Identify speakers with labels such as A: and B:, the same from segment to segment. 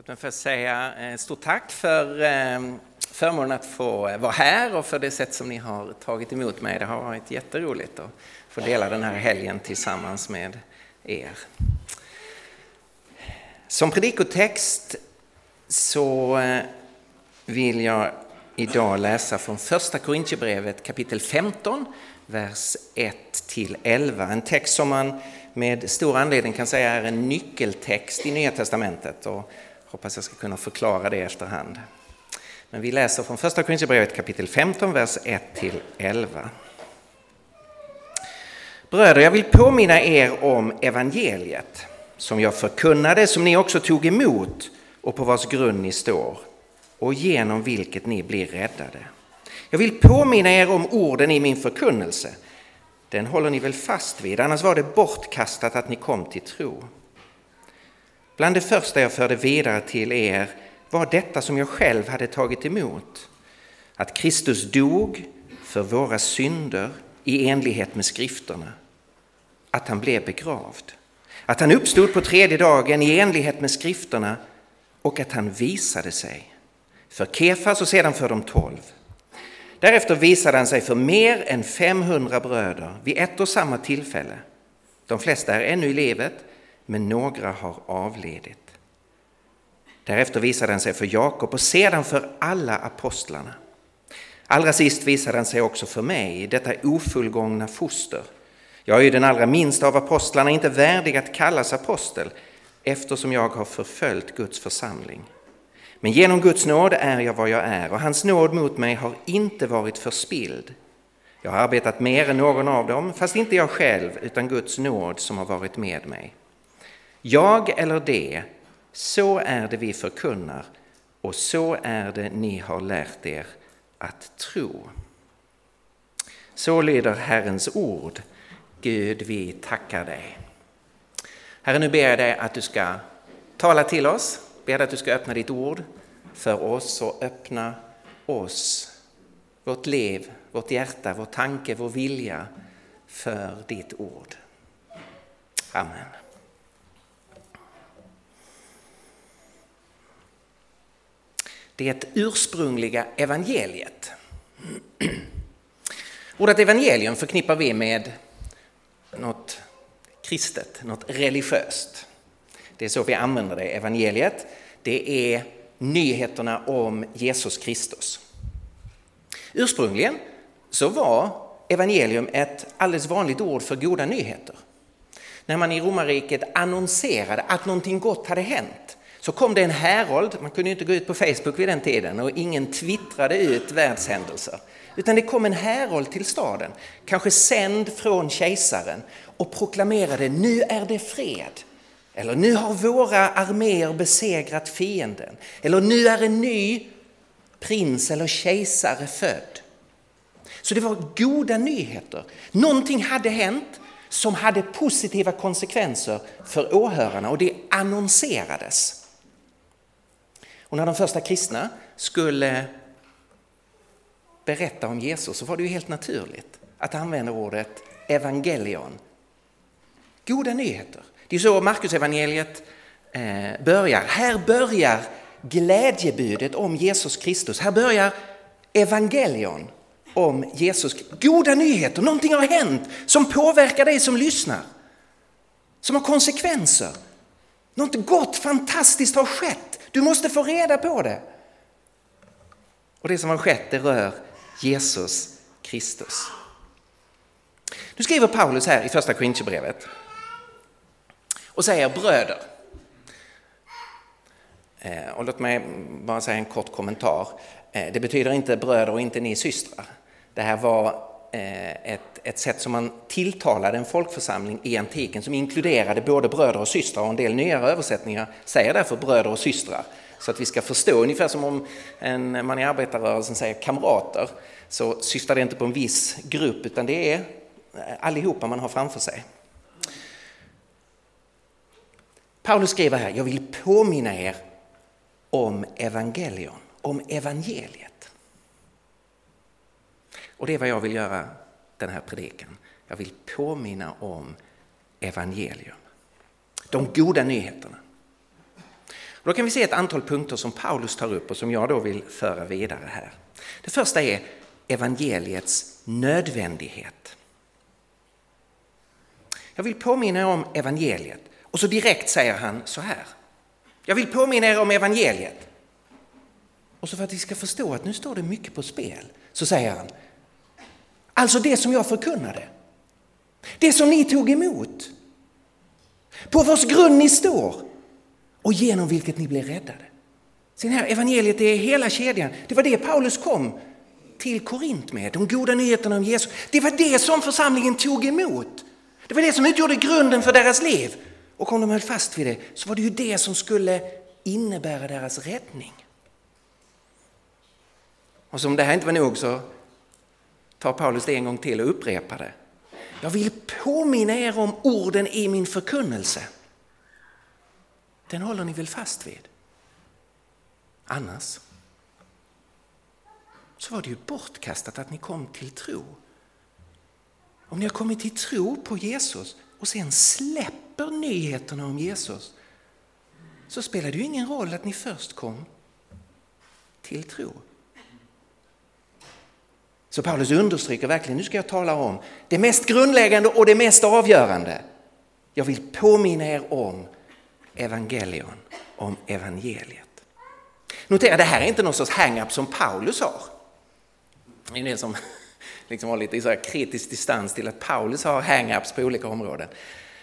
A: Låt mig först säga eh, stort tack för eh, förmånen att få eh, vara här och för det sätt som ni har tagit emot mig. Det har varit jätteroligt att få dela den här helgen tillsammans med er. Som predikotext så vill jag idag läsa från första Korintierbrevet kapitel 15, vers 1 till 11. En text som man med stor anledning kan säga är en nyckeltext i Nya Testamentet. Och Hoppas jag ska kunna förklara det efterhand. Men vi läser från första Korinthierbrevet kapitel 15, vers 1 till 11. Bröder, jag vill påminna er om evangeliet som jag förkunnade, som ni också tog emot och på vars grund ni står och genom vilket ni blir räddade. Jag vill påminna er om orden i min förkunnelse. Den håller ni väl fast vid, annars var det bortkastat att ni kom till tro. Bland det första jag förde vidare till er var detta som jag själv hade tagit emot. Att Kristus dog för våra synder i enlighet med skrifterna. Att han blev begravd. Att han uppstod på tredje dagen i enlighet med skrifterna och att han visade sig för Kefas och sedan för de tolv. Därefter visade han sig för mer än 500 bröder vid ett och samma tillfälle. De flesta är ännu i livet, men några har avlidit. Därefter visade han sig för Jakob och sedan för alla apostlarna. Allra sist visade han sig också för mig, detta ofullgångna foster. Jag är ju den allra minsta av apostlarna, inte värdig att kallas apostel, eftersom jag har förföljt Guds församling. Men genom Guds nåd är jag vad jag är, och hans nåd mot mig har inte varit förspild. Jag har arbetat mer än någon av dem, fast inte jag själv, utan Guds nåd som har varit med mig. Jag eller det, så är det vi förkunnar och så är det ni har lärt er att tro. Så lyder Herrens ord. Gud, vi tackar dig. Herre, nu ber jag dig att du ska tala till oss, ber dig att du ska öppna ditt ord för oss och öppna oss, vårt liv, vårt hjärta, vår tanke, vår vilja för ditt ord. Amen. Det ursprungliga evangeliet. Ordet evangelium förknippar vi med något kristet, något religiöst. Det är så vi använder det, evangeliet. Det är nyheterna om Jesus Kristus. Ursprungligen så var evangelium ett alldeles vanligt ord för goda nyheter. När man i romarriket annonserade att någonting gott hade hänt så kom det en härold, man kunde inte gå ut på Facebook vid den tiden och ingen twittrade ut världshändelser. Utan det kom en härold till staden, kanske sänd från kejsaren och proklamerade nu är det fred. Eller nu har våra arméer besegrat fienden. Eller nu är en ny prins eller kejsare född. Så det var goda nyheter. Någonting hade hänt som hade positiva konsekvenser för åhörarna och det annonserades. Och när de första kristna skulle berätta om Jesus så var det ju helt naturligt att använda ordet evangelion. Goda nyheter. Det är så Markus evangeliet eh, börjar. Här börjar glädjebudet om Jesus Kristus. Här börjar evangelion om Jesus. Goda nyheter, någonting har hänt som påverkar dig som lyssnar. Som har konsekvenser. Något gott, fantastiskt har skett. Du måste få reda på det. Och det som har skett det rör Jesus Kristus. Nu skriver Paulus här i första Korintierbrevet och säger bröder. Eh, och låt mig bara säga en kort kommentar. Eh, det betyder inte bröder och inte ni systrar. Det här var Eh, ett, ett sätt som man tilltalade en folkförsamling i antiken som inkluderade både bröder och systrar och en del nyare översättningar säger därför bröder och systrar. Så att vi ska förstå, ungefär som om en, man i arbetarrörelsen säger kamrater, så syftar det inte på en viss grupp utan det är eh, allihopa man har framför sig. Paulus skriver här, jag vill påminna er om evangelion, om evangeliet. Och det är vad jag vill göra den här predikan. Jag vill påminna om evangelium. De goda nyheterna. Då kan vi se ett antal punkter som Paulus tar upp och som jag då vill föra vidare här. Det första är evangeliets nödvändighet. Jag vill påminna er om evangeliet och så direkt säger han så här. Jag vill påminna er om evangeliet. Och så för att vi ska förstå att nu står det mycket på spel så säger han Alltså det som jag förkunnade. Det som ni tog emot. På vars grund ni står och genom vilket ni blev räddade. Se här, evangeliet är hela kedjan. Det var det Paulus kom till Korint med, de goda nyheterna om Jesus. Det var det som församlingen tog emot. Det var det som utgjorde grunden för deras liv. Och om de höll fast vid det så var det ju det som skulle innebära deras räddning. Och som det här inte var nog så tar Paulus det en gång till och upprepar det. Jag vill påminna er om orden i min förkunnelse. Den håller ni väl fast vid? Annars så var det ju bortkastat att ni kom till tro. Om ni har kommit till tro på Jesus och sen släpper nyheterna om Jesus så spelar det ju ingen roll att ni först kom till tro. Så Paulus understryker verkligen, nu ska jag tala om det mest grundläggande och det mest avgörande. Jag vill påminna er om evangelion, om evangeliet. Notera, det här är inte någon sorts hang-up som Paulus har. Det är det som liksom har lite så kritisk distans till att Paulus har hang-ups på olika områden.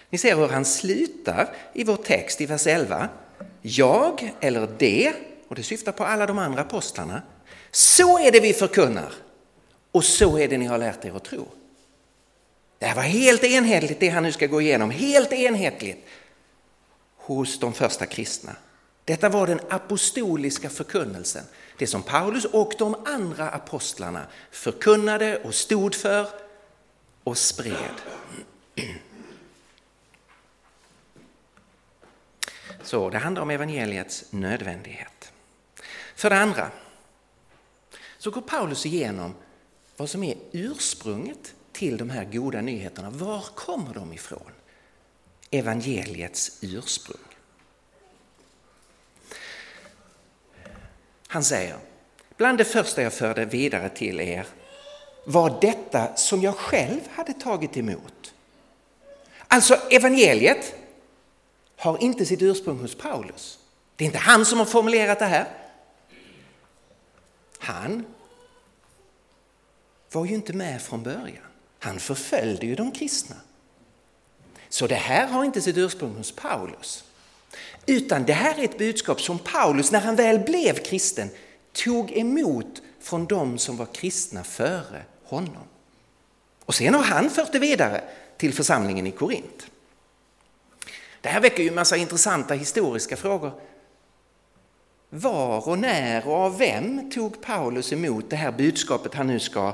A: Ni ser hur han slutar i vår text i vers 11. Jag, eller det, och det syftar på alla de andra apostlarna. Så är det vi förkunnar och så är det ni har lärt er att tro. Det här var helt enhetligt det han nu ska gå igenom, helt enhetligt hos de första kristna. Detta var den apostoliska förkunnelsen, det som Paulus och de andra apostlarna förkunnade och stod för och spred. Så det handlar om evangeliets nödvändighet. För det andra så går Paulus igenom vad som är ursprunget till de här goda nyheterna. Var kommer de ifrån? Evangeliets ursprung. Han säger, bland det första jag förde vidare till er var detta som jag själv hade tagit emot. Alltså evangeliet har inte sitt ursprung hos Paulus. Det är inte han som har formulerat det här. Han var ju inte med från början. Han förföljde ju de kristna. Så det här har inte sitt ursprung hos Paulus. Utan det här är ett budskap som Paulus, när han väl blev kristen, tog emot från de som var kristna före honom. Och sen har han fört det vidare till församlingen i Korint. Det här väcker ju en massa intressanta historiska frågor. Var och när och av vem tog Paulus emot det här budskapet han nu ska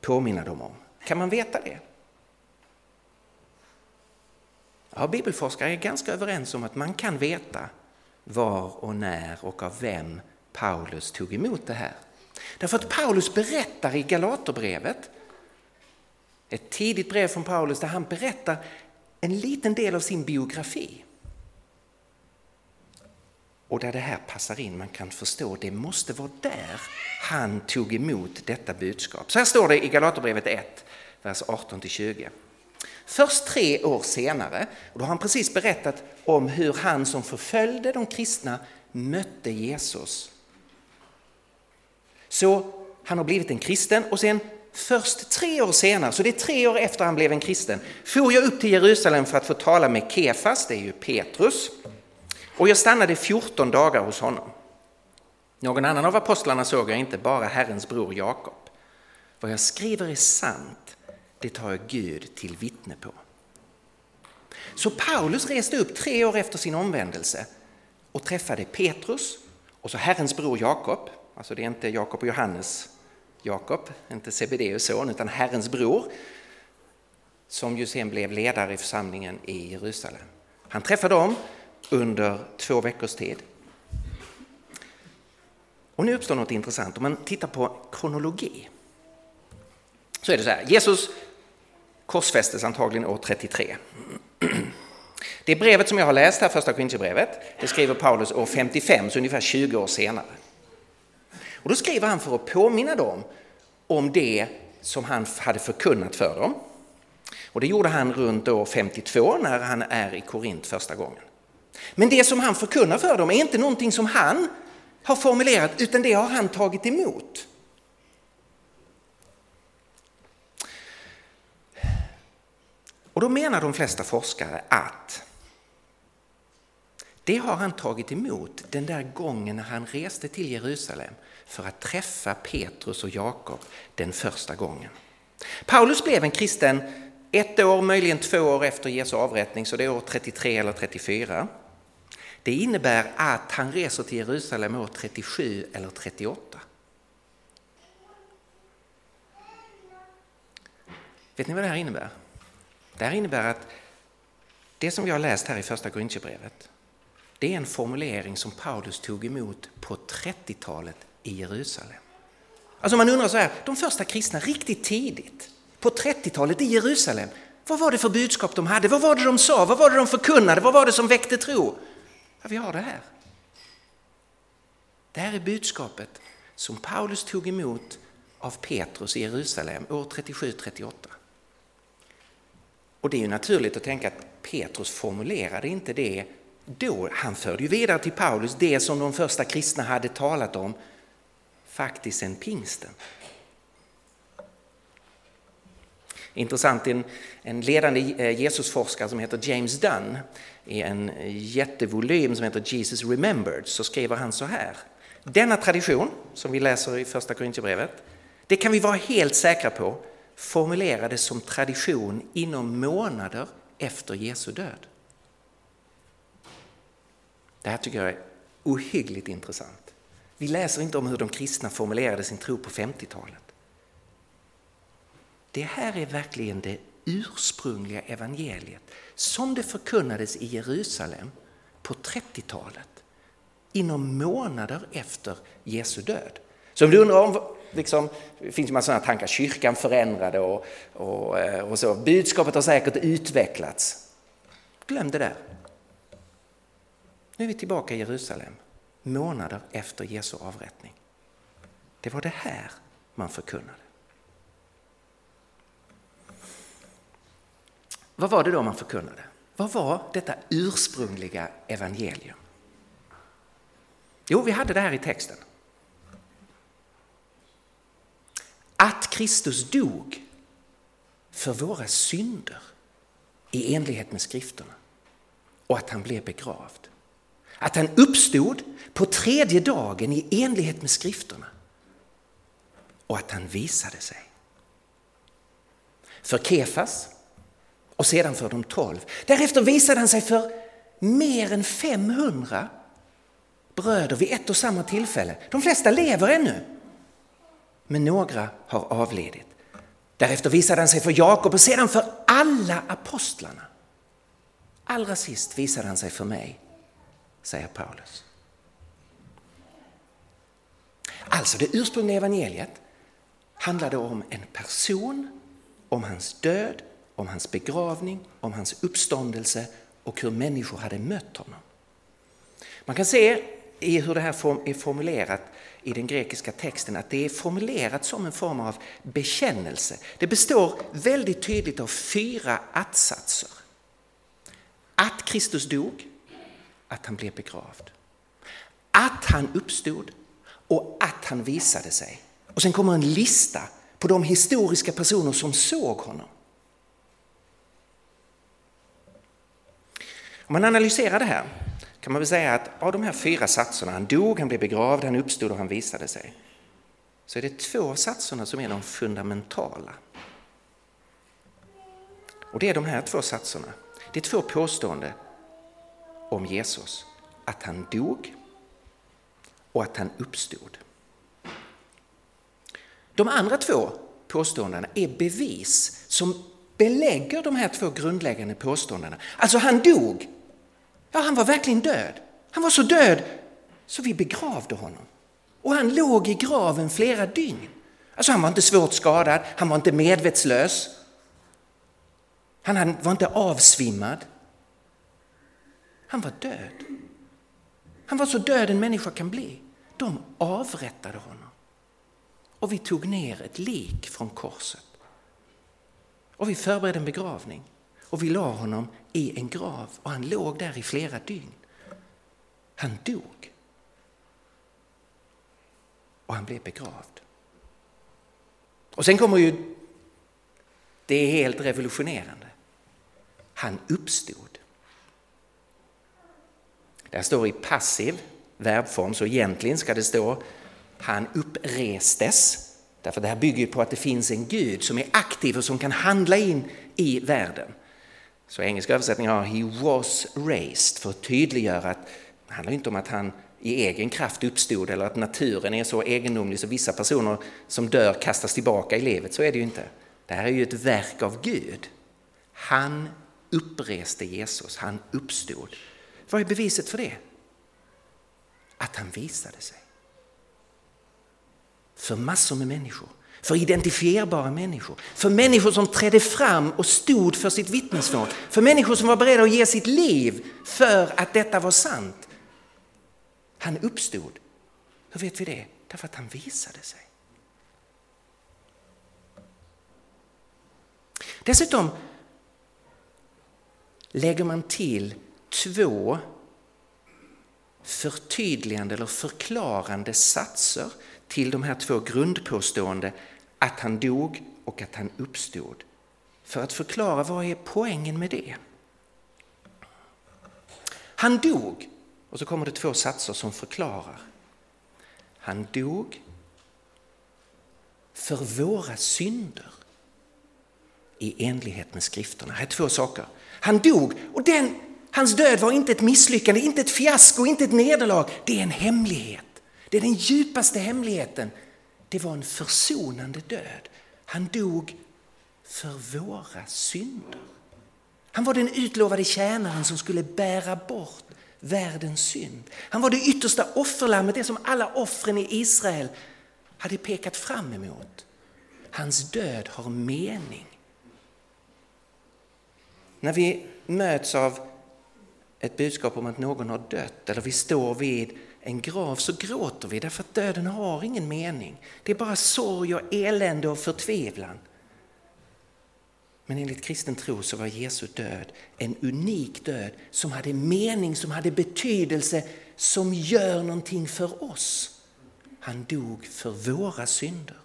A: påminna dem om? Kan man veta det? Ja, bibelforskare är ganska överens om att man kan veta var och när och av vem Paulus tog emot det här. Därför att Paulus berättar i Galaterbrevet, ett tidigt brev från Paulus där han berättar en liten del av sin biografi. Och där det här passar in, man kan förstå, det måste vara där han tog emot detta budskap. Så här står det i Galaterbrevet 1, vers 18-20. Först tre år senare, och då har han precis berättat om hur han som förföljde de kristna mötte Jesus. Så han har blivit en kristen och sen först tre år senare, så det är tre år efter han blev en kristen, for jag upp till Jerusalem för att få tala med Kefas, det är ju Petrus, och jag stannade 14 dagar hos honom. Någon annan av apostlarna såg jag inte, bara Herrens bror Jakob. Vad jag skriver är sant, det tar jag Gud till vittne på. Så Paulus reste upp tre år efter sin omvändelse och träffade Petrus och så Herrens bror Jakob, alltså det är inte Jakob och Johannes Jakob, inte Sebedeus son, utan Herrens bror, som ju sen blev ledare i församlingen i Jerusalem. Han träffade dem under två veckors tid. Och nu uppstår något intressant. Om man tittar på kronologi så är det så här. Jesus korsfästes antagligen år 33. Det brevet som jag har läst här, första Korintierbrevet, det skriver Paulus år 55, så ungefär 20 år senare. Och då skriver han för att påminna dem om det som han hade förkunnat för dem. Och det gjorde han runt år 52 när han är i Korint första gången. Men det som han förkunnar för dem är inte någonting som han har formulerat utan det har han tagit emot. Och då menar de flesta forskare att det har han tagit emot den där gången när han reste till Jerusalem för att träffa Petrus och Jakob den första gången. Paulus blev en kristen ett år, möjligen två år efter Jesu avrättning, så det är år 33 eller 34. Det innebär att han reser till Jerusalem år 37 eller 38. Vet ni vad det här innebär? Det här innebär att det som vi har läst här i första Korintierbrevet, det är en formulering som Paulus tog emot på 30-talet i Jerusalem. Alltså man undrar så här, de första kristna riktigt tidigt, på 30-talet i Jerusalem, vad var det för budskap de hade? Vad var det de sa? Vad var det de förkunnade? Vad var det som väckte tro? Ja, vi har det här. Det här är budskapet som Paulus tog emot av Petrus i Jerusalem år 37-38. Och det är ju naturligt att tänka att Petrus formulerade inte det då. Han förde ju vidare till Paulus det som de första kristna hade talat om faktiskt sen pingsten. Intressant, en, en ledande eh, Jesusforskare som heter James Dunn i en jättevolym som heter Jesus Remembered så skriver han så här. Denna tradition som vi läser i första Korintierbrevet, det kan vi vara helt säkra på formulerades som tradition inom månader efter Jesu död. Det här tycker jag är ohyggligt intressant. Vi läser inte om hur de kristna formulerade sin tro på 50-talet. Det här är verkligen det ursprungliga evangeliet som det förkunnades i Jerusalem på 30-talet inom månader efter Jesu död. Så om du undrar om, liksom, det finns ju massa sådana tankar, kyrkan förändrade och, och, eh, och så, budskapet har säkert utvecklats. Glöm det där. Nu är vi tillbaka i Jerusalem, månader efter Jesu avrättning. Det var det här man förkunnade. Vad var det då man förkunnade? Vad var detta ursprungliga evangelium? Jo, vi hade det här i texten. Att Kristus dog för våra synder i enlighet med skrifterna och att han blev begravd. Att han uppstod på tredje dagen i enlighet med skrifterna och att han visade sig. För Kefas och sedan för de tolv. Därefter visade han sig för mer än 500 bröder vid ett och samma tillfälle. De flesta lever ännu, men några har avlidit. Därefter visade han sig för Jakob och sedan för alla apostlarna. Allra sist visade han sig för mig, säger Paulus. Alltså det ursprungliga evangeliet handlade om en person, om hans död, om hans begravning, om hans uppståndelse och hur människor hade mött honom. Man kan se i hur det här är formulerat i den grekiska texten att det är formulerat som en form av bekännelse. Det består väldigt tydligt av fyra attsatser. Att Kristus dog, att han blev begravd, att han uppstod och att han visade sig. Och sen kommer en lista på de historiska personer som såg honom. Om man analyserar det här kan man väl säga att av de här fyra satserna, han dog, han blev begravd, han uppstod och han visade sig, så är det två av satserna som är de fundamentala. Och det är de här två satserna. Det är två påståenden om Jesus. Att han dog och att han uppstod. De andra två påståendena är bevis som belägger de här två grundläggande påståendena. Alltså han dog Ja, han var verkligen död. Han var så död så vi begravde honom. Och han låg i graven flera dygn. Alltså han var inte svårt skadad, han var inte medvetslös. Han var inte avsvimmad. Han var död. Han var så död en människa kan bli. De avrättade honom. Och vi tog ner ett lik från korset. Och vi förberedde en begravning. Och vi la honom i en grav och han låg där i flera dygn. Han dog. Och han blev begravd. Och sen kommer ju det är helt revolutionerande. Han uppstod. Det står i passiv verbform, så egentligen ska det stå han upprestes. Därför det här bygger på att det finns en Gud som är aktiv och som kan handla in i världen. Så engelska översättningen har He was raised för att tydliggöra att det handlar inte om att han i egen kraft uppstod eller att naturen är så egendomlig så vissa personer som dör kastas tillbaka i livet. Så är det ju inte. Det här är ju ett verk av Gud. Han uppreste Jesus, han uppstod. Vad är beviset för det? Att han visade sig. För massor med människor, för identifierbara människor, för människor som trädde fram och stod för sitt vittnesmål, för människor som var beredda att ge sitt liv för att detta var sant. Han uppstod. Hur vet vi det? Därför att han visade sig. Dessutom lägger man till två förtydligande eller förklarande satser till de här två grundpåstående att han dog och att han uppstod. För att förklara vad är poängen med det. Han dog, och så kommer det två satser som förklarar. Han dog för våra synder i enlighet med skrifterna. Här är två saker. Han dog och den, hans död var inte ett misslyckande, inte ett fiasko, inte ett nederlag. Det är en hemlighet. Det är den djupaste hemligheten. Det var en försonande död. Han dog för våra synder. Han var den utlovade tjänaren som skulle bära bort världens synd. Han var det yttersta offerlammet, det som alla offren i Israel hade pekat fram emot. Hans död har mening. När vi möts av ett budskap om att någon har dött eller vi står vid en grav så gråter vi därför att döden har ingen mening. Det är bara sorg och elände och förtvivlan. Men enligt kristen tro så var Jesu död en unik död som hade mening, som hade betydelse, som gör någonting för oss. Han dog för våra synder.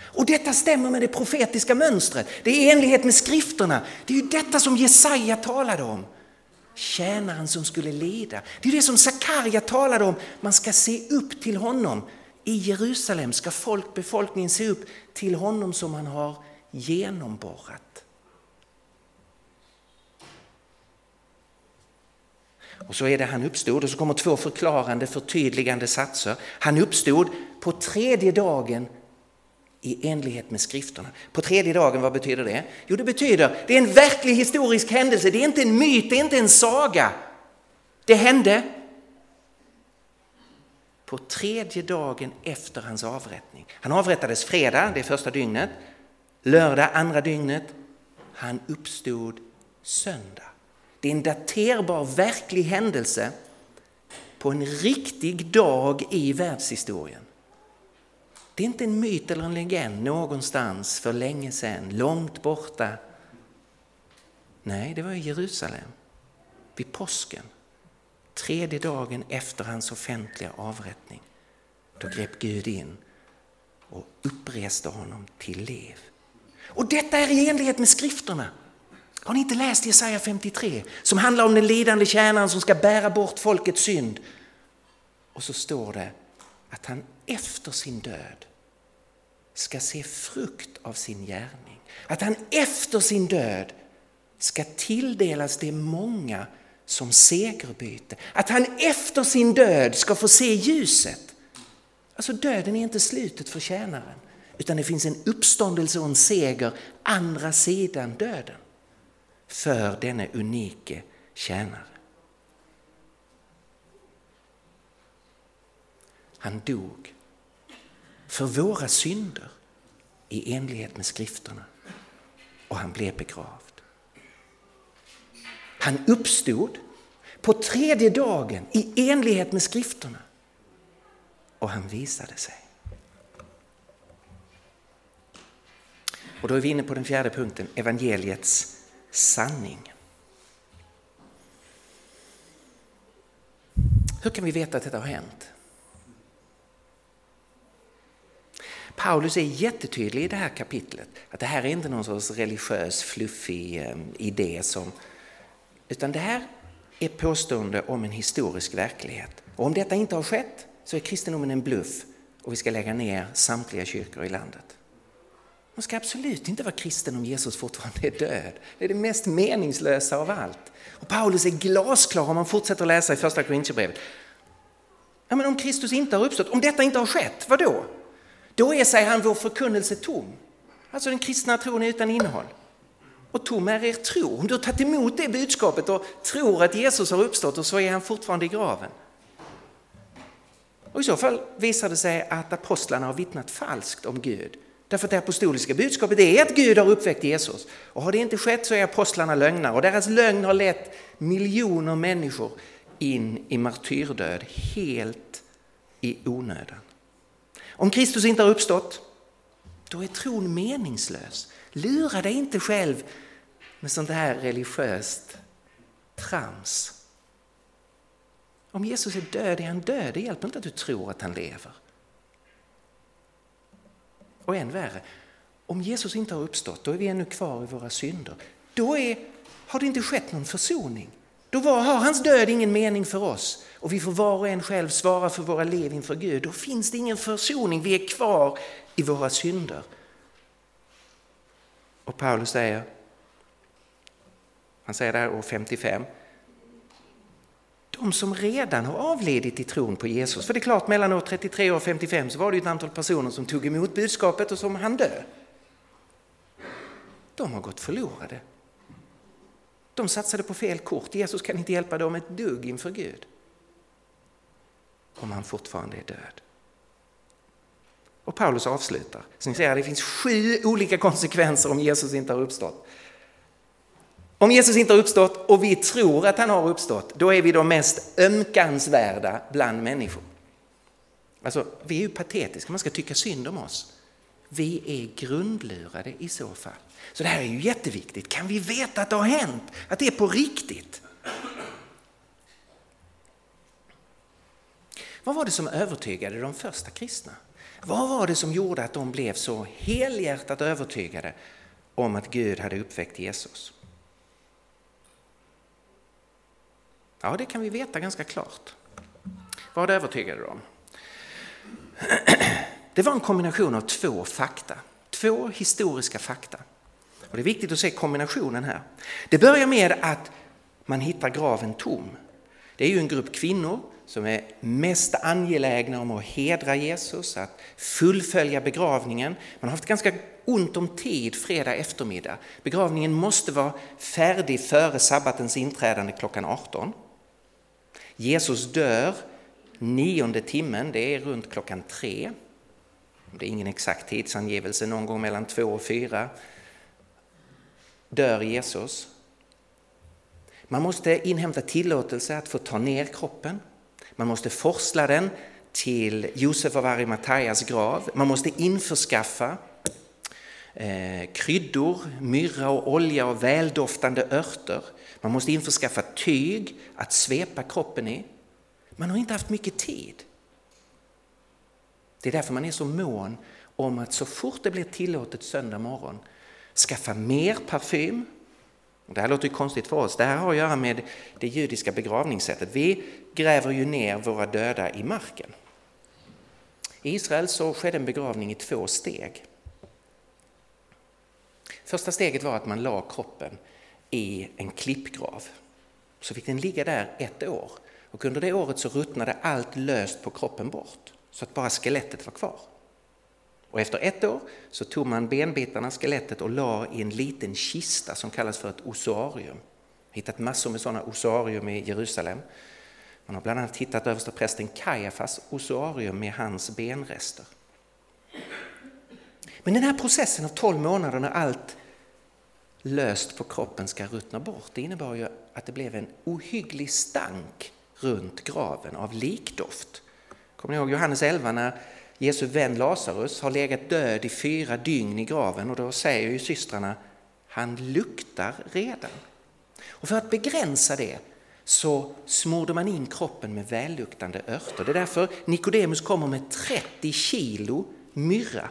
A: Och detta stämmer med det profetiska mönstret. Det är i enlighet med skrifterna. Det är ju detta som Jesaja talade om. Tjänaren som skulle leda. Det är det som Sakarja talade om. Man ska se upp till honom. I Jerusalem ska folk, befolkningen se upp till honom som han har genomborrat. Och så är det han uppstod och så kommer två förklarande, förtydligande satser. Han uppstod på tredje dagen i enlighet med skrifterna. På tredje dagen, vad betyder det? Jo, det betyder det är en verklig historisk händelse. Det är inte en myt, det är inte en saga. Det hände på tredje dagen efter hans avrättning. Han avrättades fredag, det första dygnet. Lördag, andra dygnet. Han uppstod söndag. Det är en daterbar, verklig händelse på en riktig dag i världshistorien. Det är inte en myt eller en legend någonstans för länge sedan, långt borta. Nej, det var i Jerusalem, vid påsken, tredje dagen efter hans offentliga avrättning. Då grep Gud in och uppreste honom till liv. Och detta är i enlighet med skrifterna. Har ni inte läst Jesaja 53 som handlar om den lidande tjänaren som ska bära bort folkets synd? Och så står det att han efter sin död ska se frukt av sin gärning. Att han efter sin död ska tilldelas det många som segerbyte. Att han efter sin död ska få se ljuset. Alltså döden är inte slutet för tjänaren utan det finns en uppståndelse och en seger andra sidan döden för denne unike tjänare. Han dog för våra synder i enlighet med skrifterna och han blev begravd. Han uppstod på tredje dagen i enlighet med skrifterna. Och han visade sig. Och då är vi inne på den fjärde punkten, evangeliets sanning. Hur kan vi veta att detta har hänt? Paulus är jättetydlig i det här kapitlet. Att det här är inte någon sorts religiös fluffig eh, idé som... Utan det här är påstående om en historisk verklighet. Och om detta inte har skett så är kristendomen en bluff och vi ska lägga ner samtliga kyrkor i landet. Man ska absolut inte vara kristen om Jesus fortfarande är död. Det är det mest meningslösa av allt. Och Paulus är glasklar om man fortsätter läsa i första Korintierbrevet. Ja, men om Kristus inte har uppstått, om detta inte har skett, vad då? Då är, säger han, vår förkunnelse tom. Alltså den kristna tron är utan innehåll. Och tom är er tro. Om du har tagit emot det budskapet och tror att Jesus har uppstått och så är han fortfarande i graven. Och i så fall visar det sig att apostlarna har vittnat falskt om Gud. Därför att det apostoliska budskapet är att Gud har uppväckt Jesus. Och har det inte skett så är apostlarna lögnare och deras lögn har lett miljoner människor in i martyrdöd helt i onödan. Om Kristus inte har uppstått, då är tron meningslös. Lura dig inte själv med sånt här religiöst trams. Om Jesus är död är han död, det hjälper inte att du tror att han lever. Och än värre, om Jesus inte har uppstått, då är vi ännu kvar i våra synder. Då är, har det inte skett någon försoning. Då var, har hans död ingen mening för oss och vi får var och en själv svara för våra liv inför Gud. Då finns det ingen försoning, vi är kvar i våra synder. Och Paulus säger, han säger det här år 55, de som redan har avlidit i tron på Jesus. För det är klart, mellan år 33 och 55 så var det ett antal personer som tog emot budskapet och som han dö. De har gått förlorade. De satsade på fel kort. Jesus kan inte hjälpa dem ett dugg inför Gud. Om han fortfarande är död. Och Paulus avslutar. Så ni ser, att det finns sju olika konsekvenser om Jesus inte har uppstått. Om Jesus inte har uppstått och vi tror att han har uppstått, då är vi de mest ömkansvärda bland människor. Alltså, vi är ju patetiska, man ska tycka synd om oss. Vi är grundlurade i så fall. Så det här är ju jätteviktigt. Kan vi veta att det har hänt? Att det är på riktigt? Vad var det som övertygade de första kristna? Vad var det som gjorde att de blev så helhjärtat övertygade om att Gud hade uppväckt Jesus? Ja, det kan vi veta ganska klart. Vad övertygade de? Det var en kombination av två fakta, två historiska fakta. Och det är viktigt att se kombinationen här. Det börjar med att man hittar graven tom. Det är ju en grupp kvinnor som är mest angelägna om att hedra Jesus, att fullfölja begravningen. Man har haft ganska ont om tid fredag eftermiddag. Begravningen måste vara färdig före sabbatens inträdande klockan 18. Jesus dör nionde timmen, det är runt klockan tre. Det är ingen exakt tidsangivelse, någon gång mellan två och fyra dör Jesus. Man måste inhämta tillåtelse att få ta ner kroppen. Man måste forsla den till Josef av Arimataias grav. Man måste införskaffa eh, kryddor, myrra och olja och väldoftande örter. Man måste införskaffa tyg att svepa kroppen i. Man har inte haft mycket tid. Det är därför man är så mån om att så fort det blir tillåtet söndag morgon skaffa mer parfym. Det här låter ju konstigt för oss. Det här har att göra med det judiska begravningssättet. Vi gräver ju ner våra döda i marken. I Israel så skedde en begravning i två steg. Första steget var att man la kroppen i en klippgrav. Så fick den ligga där ett år. Och under det året så ruttnade allt löst på kroppen bort, så att bara skelettet var kvar. Och efter ett år så tog man benbitarna, skelettet och la i en liten kista som kallas för ett osarium. Hittat massor med sådana osarium i Jerusalem. Man har bland annat hittat översteprästen Kajafas ossuarium med hans benrester. Men den här processen av 12 månader när allt löst på kroppen ska ruttna bort, det innebar ju att det blev en ohygglig stank runt graven av likdoft. Kommer ni ihåg Johannes 11 när Jesu vän Lazarus har legat död i fyra dygn i graven och då säger ju systrarna han luktar redan. Och för att begränsa det så smorde man in kroppen med välluktande örter. Det är därför Nikodemus kommer med 30 kilo myrra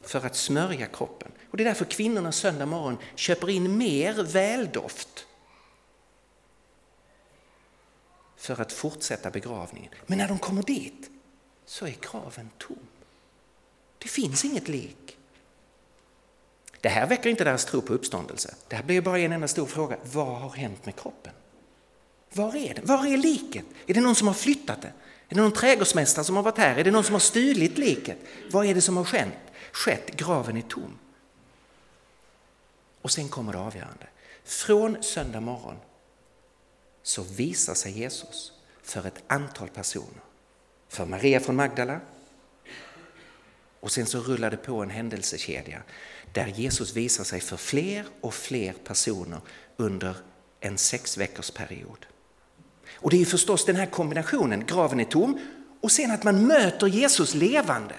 A: för att smörja kroppen. Och det är därför kvinnorna söndag morgon köper in mer väldoft för att fortsätta begravningen. Men när de kommer dit så är graven tom. Det finns inget lik. Det här väcker inte deras tro på uppståndelse. Det här blir bara en enda stor fråga. Vad har hänt med kroppen? Var är den? Var är liket? Är det någon som har flyttat det? Är det någon trädgårdsmästare som har varit här? Är det någon som har stulit liket? Vad är det som har skett? skett? Graven är tom. Och sen kommer det avgörande. Från söndag morgon så visar sig Jesus för ett antal personer. För Maria från Magdala och sen så rullar det på en händelsekedja där Jesus visar sig för fler och fler personer under en sex veckors period. Och det är förstås den här kombinationen, graven är tom och sen att man möter Jesus levande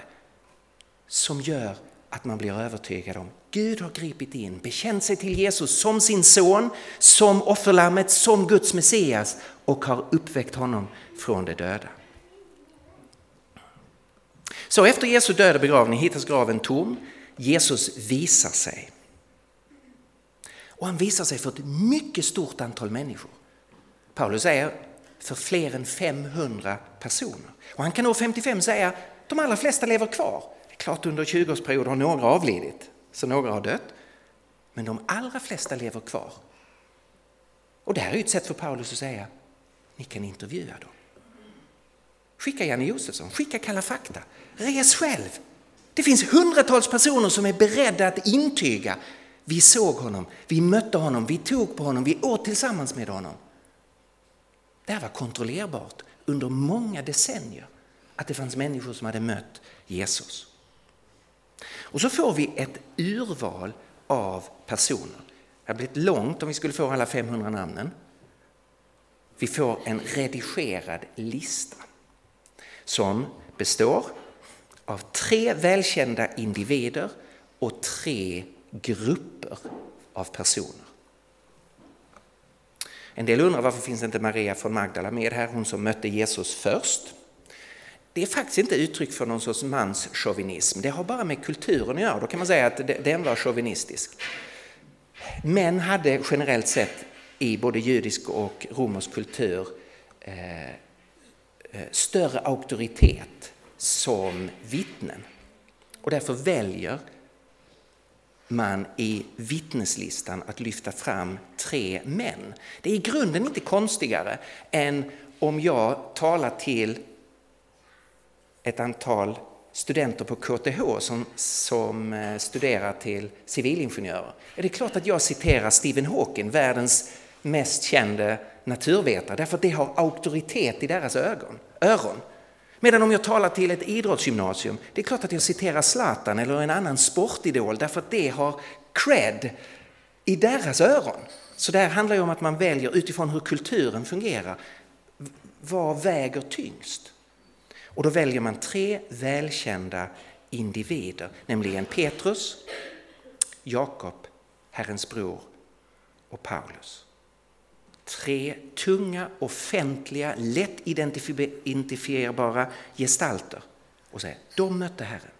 A: som gör att man blir övertygad om Gud har gripit in, bekänt sig till Jesus som sin son, som offerlammet, som Guds Messias och har uppväckt honom från de döda. Så efter Jesu död och begravning hittas graven tom. Jesus visar sig. Och han visar sig för ett mycket stort antal människor. Paulus säger för fler än 500 personer. Och han kan år 55 säga de allra flesta lever kvar. Det är klart under 20-årsperioden har några avlidit, så några har dött. Men de allra flesta lever kvar. Och det här är ett sätt för Paulus att säga, ni kan intervjua dem. Skicka Janne Josefsson, skicka Kalla fakta, res själv. Det finns hundratals personer som är beredda att intyga, vi såg honom, vi mötte honom, vi tog på honom, vi åt tillsammans med honom. Det här var kontrollerbart under många decennier att det fanns människor som hade mött Jesus. Och så får vi ett urval av personer. Det hade blivit långt om vi skulle få alla 500 namnen. Vi får en redigerad lista som består av tre välkända individer och tre grupper av personer. En del undrar varför finns inte Maria från Magdala med här, hon som mötte Jesus först. Det är faktiskt inte uttryck för någon sorts manschauvinism, det har bara med kulturen att göra. Då kan man säga att den var chauvinistisk. Män hade generellt sett i både judisk och romersk kultur eh, eh större auktoritet som vittnen. Och därför väljer man i vittneslistan att lyfta fram tre män. Det är i grunden inte konstigare än om jag talar till ett antal studenter på KTH som, som eh, studerar till civilingenjörer. Är det klart att jag citerar Stephen Hawking, världens mest kände naturvetare, därför att det har auktoritet i deras ögon, öron. Medan om jag talar till ett idrottsgymnasium, det är klart att jag citerar Zlatan eller en annan sportidol därför att det har cred i deras öron. Så det här handlar ju om att man väljer utifrån hur kulturen fungerar. Vad väger tyngst? Och då väljer man tre välkända individer, nämligen Petrus, Jakob, Herrens bror och Paulus tre tunga, offentliga, lätt identifierbara gestalter och säger de mötte Herren.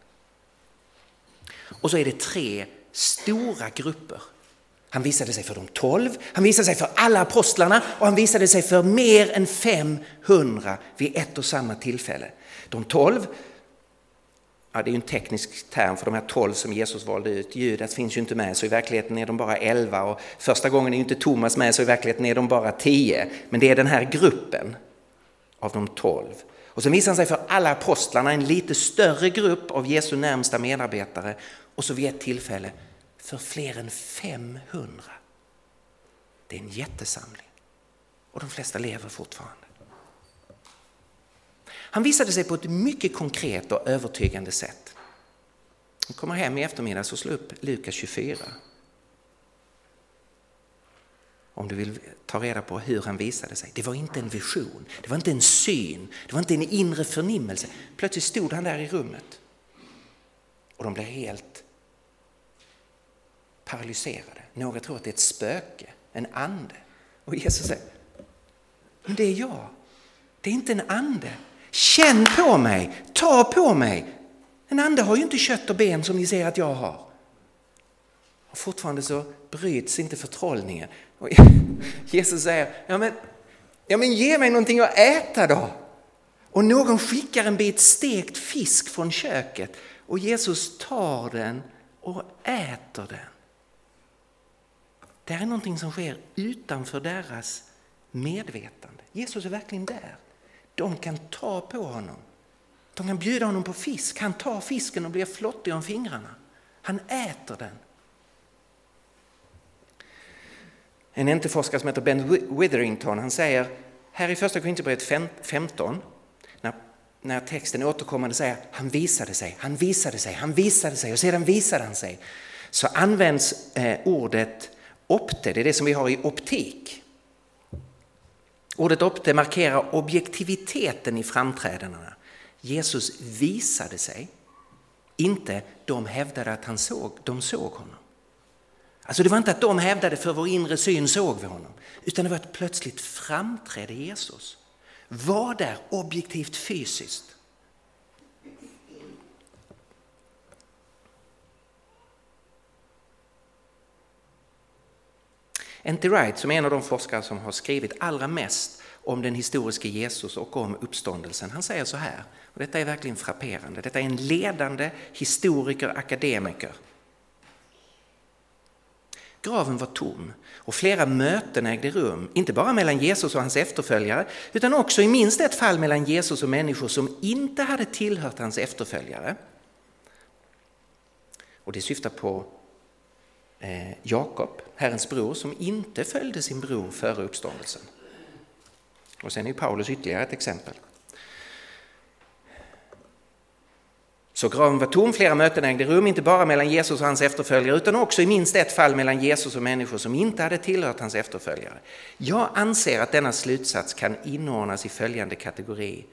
A: Och så är det tre stora grupper. Han visade sig för de tolv, han visade sig för alla apostlarna och han visade sig för mer än 500 vid ett och samma tillfälle. De tolv Ja, det är en teknisk term för de här tolv som Jesus valde ut. Judas finns ju inte med så i verkligheten är de bara elva och första gången är ju inte Thomas med så i verkligheten är de bara tio. Men det är den här gruppen av de tolv. Och så visar han sig för alla apostlarna, en lite större grupp av Jesu närmsta medarbetare och så vid ett tillfälle för fler än 500. Det är en jättesamling och de flesta lever fortfarande. Han visade sig på ett mycket konkret och övertygande sätt. Han kommer hem i eftermiddag och slår upp Lukas 24. om du vill ta reda på hur han visade sig. Det var inte en vision, det var inte en syn, det var inte en inre förnimmelse. Plötsligt stod han där i rummet och de blev helt paralyserade. Några tror att det är ett spöke, en ande. Och Jesus säger, men det är jag. Det är inte en ande. Känn på mig, ta på mig. En ande har ju inte kött och ben som ni ser att jag har. Och fortfarande så bryts inte förtrollningen. Och Jesus säger, ja men, ja men ge mig någonting att äta då. Och någon skickar en bit stekt fisk från köket och Jesus tar den och äter den. Det här är någonting som sker utanför deras medvetande. Jesus är verkligen där. De kan ta på honom. De kan bjuda honom på fisk. Han tar fisken och blir flottig om fingrarna. Han äter den. En NT-forskare som heter Ben Witherington han säger här i första Korinthierbrevet 15 när, när texten återkommande säger han visade sig, han visade sig, han visade sig och sedan visade han sig så används eh, ordet opte, det är det som vi har i optik. Ordet opte markerar objektiviteten i framträdandena. Jesus visade sig, inte de hävdade att han såg, de såg honom. Alltså det var inte att de hävdade för vår inre syn såg vi honom, utan det var att plötsligt framträdde Jesus. Var där objektivt fysiskt. N.T. Wright, som är en av de forskare som har skrivit allra mest om den historiske Jesus och om uppståndelsen, han säger så här, och detta är verkligen frapperande, detta är en ledande historiker, akademiker. Graven var tom och flera möten ägde rum, inte bara mellan Jesus och hans efterföljare, utan också i minst ett fall mellan Jesus och människor som inte hade tillhört hans efterföljare. Och det syftar på Eh, Jakob, Herrens bror, som inte följde sin bror före uppståndelsen. Och sen är Paulus ytterligare ett exempel. Så graven var tom, flera möten ägde rum, inte bara mellan Jesus och hans efterföljare utan också i minst ett fall mellan Jesus och människor som inte hade tillhört hans efterföljare. Jag anser att denna slutsats kan inordnas i följande kategori.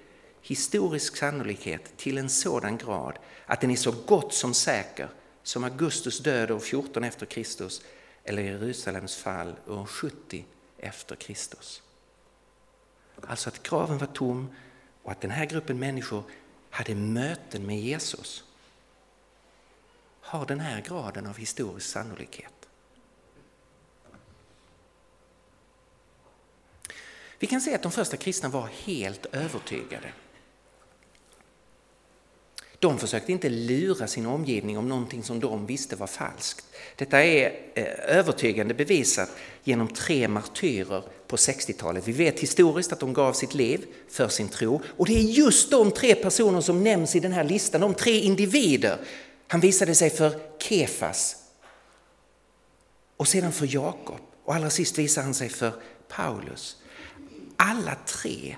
A: Historisk sannolikhet till en sådan grad att den är så gott som säker som Augustus död år 14 efter Kristus eller Jerusalems fall år 70 efter Kristus. Alltså att graven var tom och att den här gruppen människor hade möten med Jesus har den här graden av historisk sannolikhet. Vi kan se att de första kristna var helt övertygade de försökte inte lura sin omgivning om någonting som de visste var falskt. Detta är eh, övertygande bevisat genom tre martyrer på 60-talet. Vi vet historiskt att de gav sitt liv för sin tro och det är just de tre personer som nämns i den här listan, de tre individer. Han visade sig för Kefas och sedan för Jakob och allra sist visar han sig för Paulus. Alla tre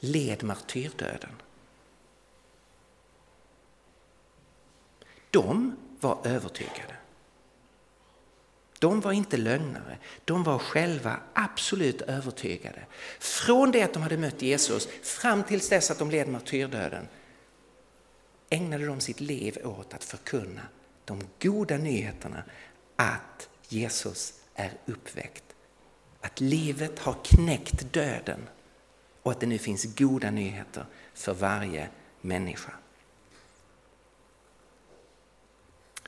A: led martyrdöden. De var övertygade. De var inte lögnare, de var själva absolut övertygade. Från det att de hade mött Jesus fram tills dess att de led martyrdöden ägnade de sitt liv åt att förkunna de goda nyheterna att Jesus är uppväckt. Att livet har knäckt döden och att det nu finns goda nyheter för varje människa.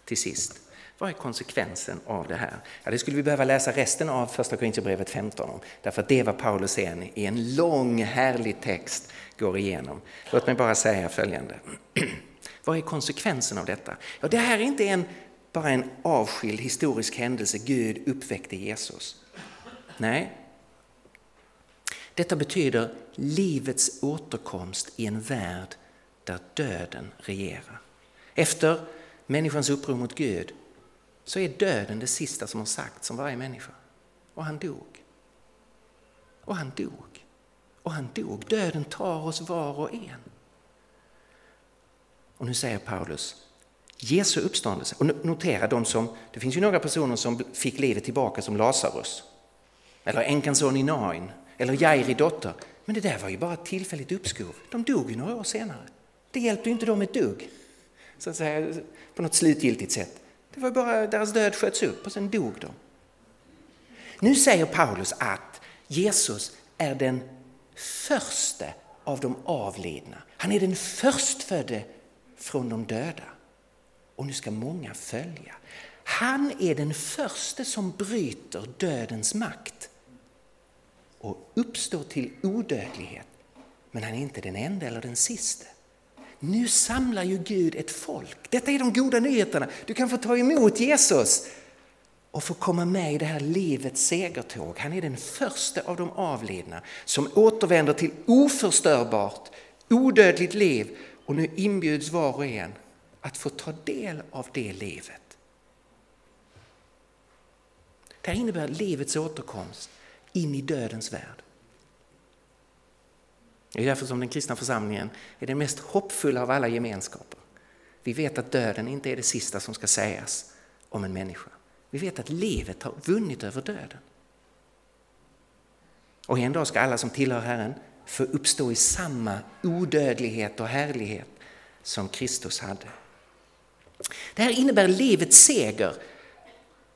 A: Till sist. Vad är konsekvensen av det här? Ja, det skulle vi behöva läsa resten av första Korinthierbrevet 15 om. Därför att det var Paulus sen i en lång härlig text går igenom. Låt mig bara säga följande. Vad är konsekvensen av detta? Ja, det här är inte en, bara en avskild historisk händelse, Gud uppväckte Jesus. Nej, detta betyder livets återkomst i en värld där döden regerar. Efter människans uppror mot Gud så är döden det sista som har sagts om varje människa. Och han dog. Och han dog. Och han dog. Döden tar oss var och en. Och nu säger Paulus, Jesu uppståndelse, och notera de som, det finns ju några personer som fick livet tillbaka som Lazarus. Eller änkans son i Nain, eller Jairi dotter. Men det där var ju bara ett tillfälligt uppskov. De dog ju några år senare. Det hjälpte ju inte dem ett dugg, så att säga, på något slutgiltigt sätt. Det var bara deras död sköts upp och sen dog de. Nu säger Paulus att Jesus är den första av de avlidna. Han är den förstfödde från de döda. Och nu ska många följa. Han är den första som bryter dödens makt och uppstår till odödlighet. Men han är inte den enda eller den sista. Nu samlar ju Gud ett folk. Detta är de goda nyheterna. Du kan få ta emot Jesus och få komma med i det här livets segertåg. Han är den första av de avlidna som återvänder till oförstörbart, odödligt liv och nu inbjuds var och en att få ta del av det livet. Det här innebär livets återkomst in i dödens värld. Det är därför som den kristna församlingen är den mest hoppfulla av alla gemenskaper. Vi vet att döden inte är det sista som ska sägas om en människa. Vi vet att livet har vunnit över döden. Och en dag ska alla som tillhör Herren få uppstå i samma odödlighet och härlighet som Kristus hade. Det här innebär livets seger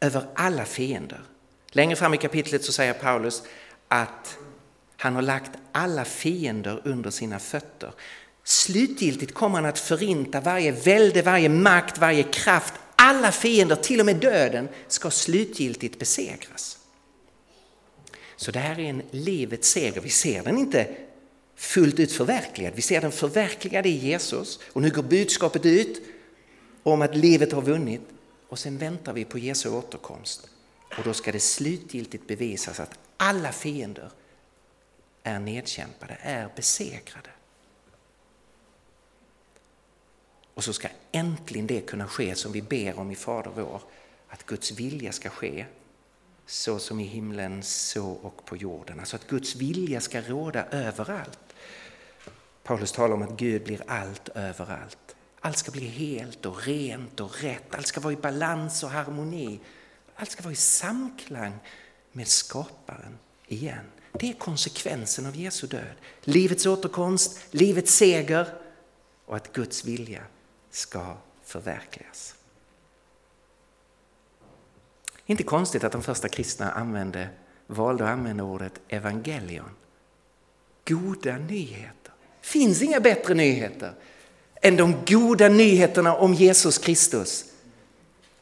A: över alla fiender. Längre fram i kapitlet så säger Paulus att han har lagt alla fiender under sina fötter. Slutgiltigt kommer han att förinta varje välde, varje makt, varje kraft. Alla fiender, till och med döden, ska slutgiltigt besegras. Så det här är en livets seger. Vi ser den inte fullt ut förverkligad. Vi ser den förverkligad i Jesus och nu går budskapet ut om att livet har vunnit och sen väntar vi på Jesu återkomst. Och då ska det slutgiltigt bevisas att alla fiender är nedkämpade, är besegrade. Och så ska äntligen det kunna ske som vi ber om i Fader vår, att Guds vilja ska ske så som i himlen, så och på jorden. Alltså att Guds vilja ska råda överallt. Paulus talar om att Gud blir allt överallt. Allt ska bli helt och rent och rätt. Allt ska vara i balans och harmoni. Allt ska vara i samklang med skaparen igen. Det är konsekvensen av Jesu död. Livets återkomst, livets seger och att Guds vilja ska förverkligas. Inte konstigt att de första kristna använde, valde att använda ordet evangelion. Goda nyheter. finns inga bättre nyheter än de goda nyheterna om Jesus Kristus.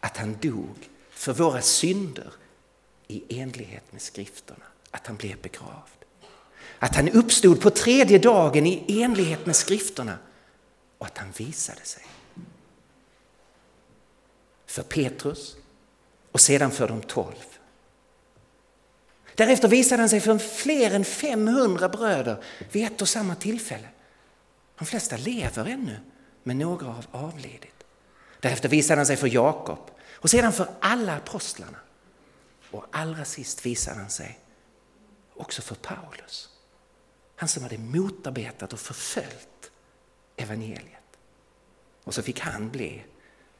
A: Att han dog för våra synder i enlighet med skrifterna att han blev begravd. Att han uppstod på tredje dagen i enlighet med skrifterna och att han visade sig. För Petrus och sedan för de tolv. Därefter visade han sig för fler än 500 bröder vid ett och samma tillfälle. De flesta lever ännu, men några har avlidit. Därefter visade han sig för Jakob och sedan för alla apostlarna. Och allra sist visade han sig också för Paulus. Han som hade motarbetat och förföljt evangeliet. Och så fick han bli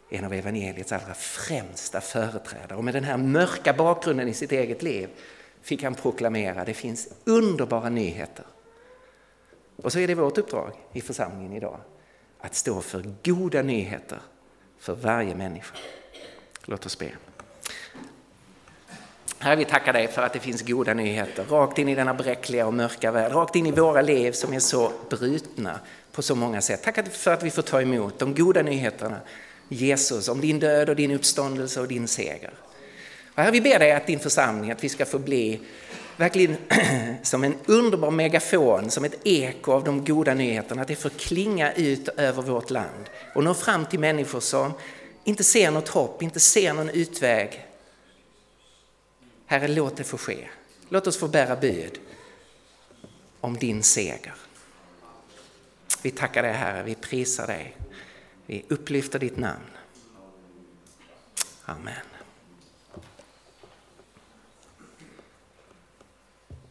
A: en av evangeliets allra främsta företrädare. Och med den här mörka bakgrunden i sitt eget liv fick han proklamera det finns underbara nyheter. Och så är det vårt uppdrag i församlingen idag att stå för goda nyheter för varje människa. Låt oss be. Herre, vi tackar dig för att det finns goda nyheter rakt in i denna bräckliga och mörka värld, rakt in i våra liv som är så brutna på så många sätt. Tack för att vi får ta emot de goda nyheterna, Jesus, om din död och din uppståndelse och din seger. Och herre, vi ber dig att din församling, att vi ska få bli verkligen som en underbar megafon, som ett eko av de goda nyheterna, att det får klinga ut över vårt land och nå fram till människor som inte ser något hopp, inte ser någon utväg, Herre, låt det få ske. Låt oss få bära bud om din seger. Vi tackar dig Herre, vi prisar dig. Vi upplyfter ditt namn. Amen.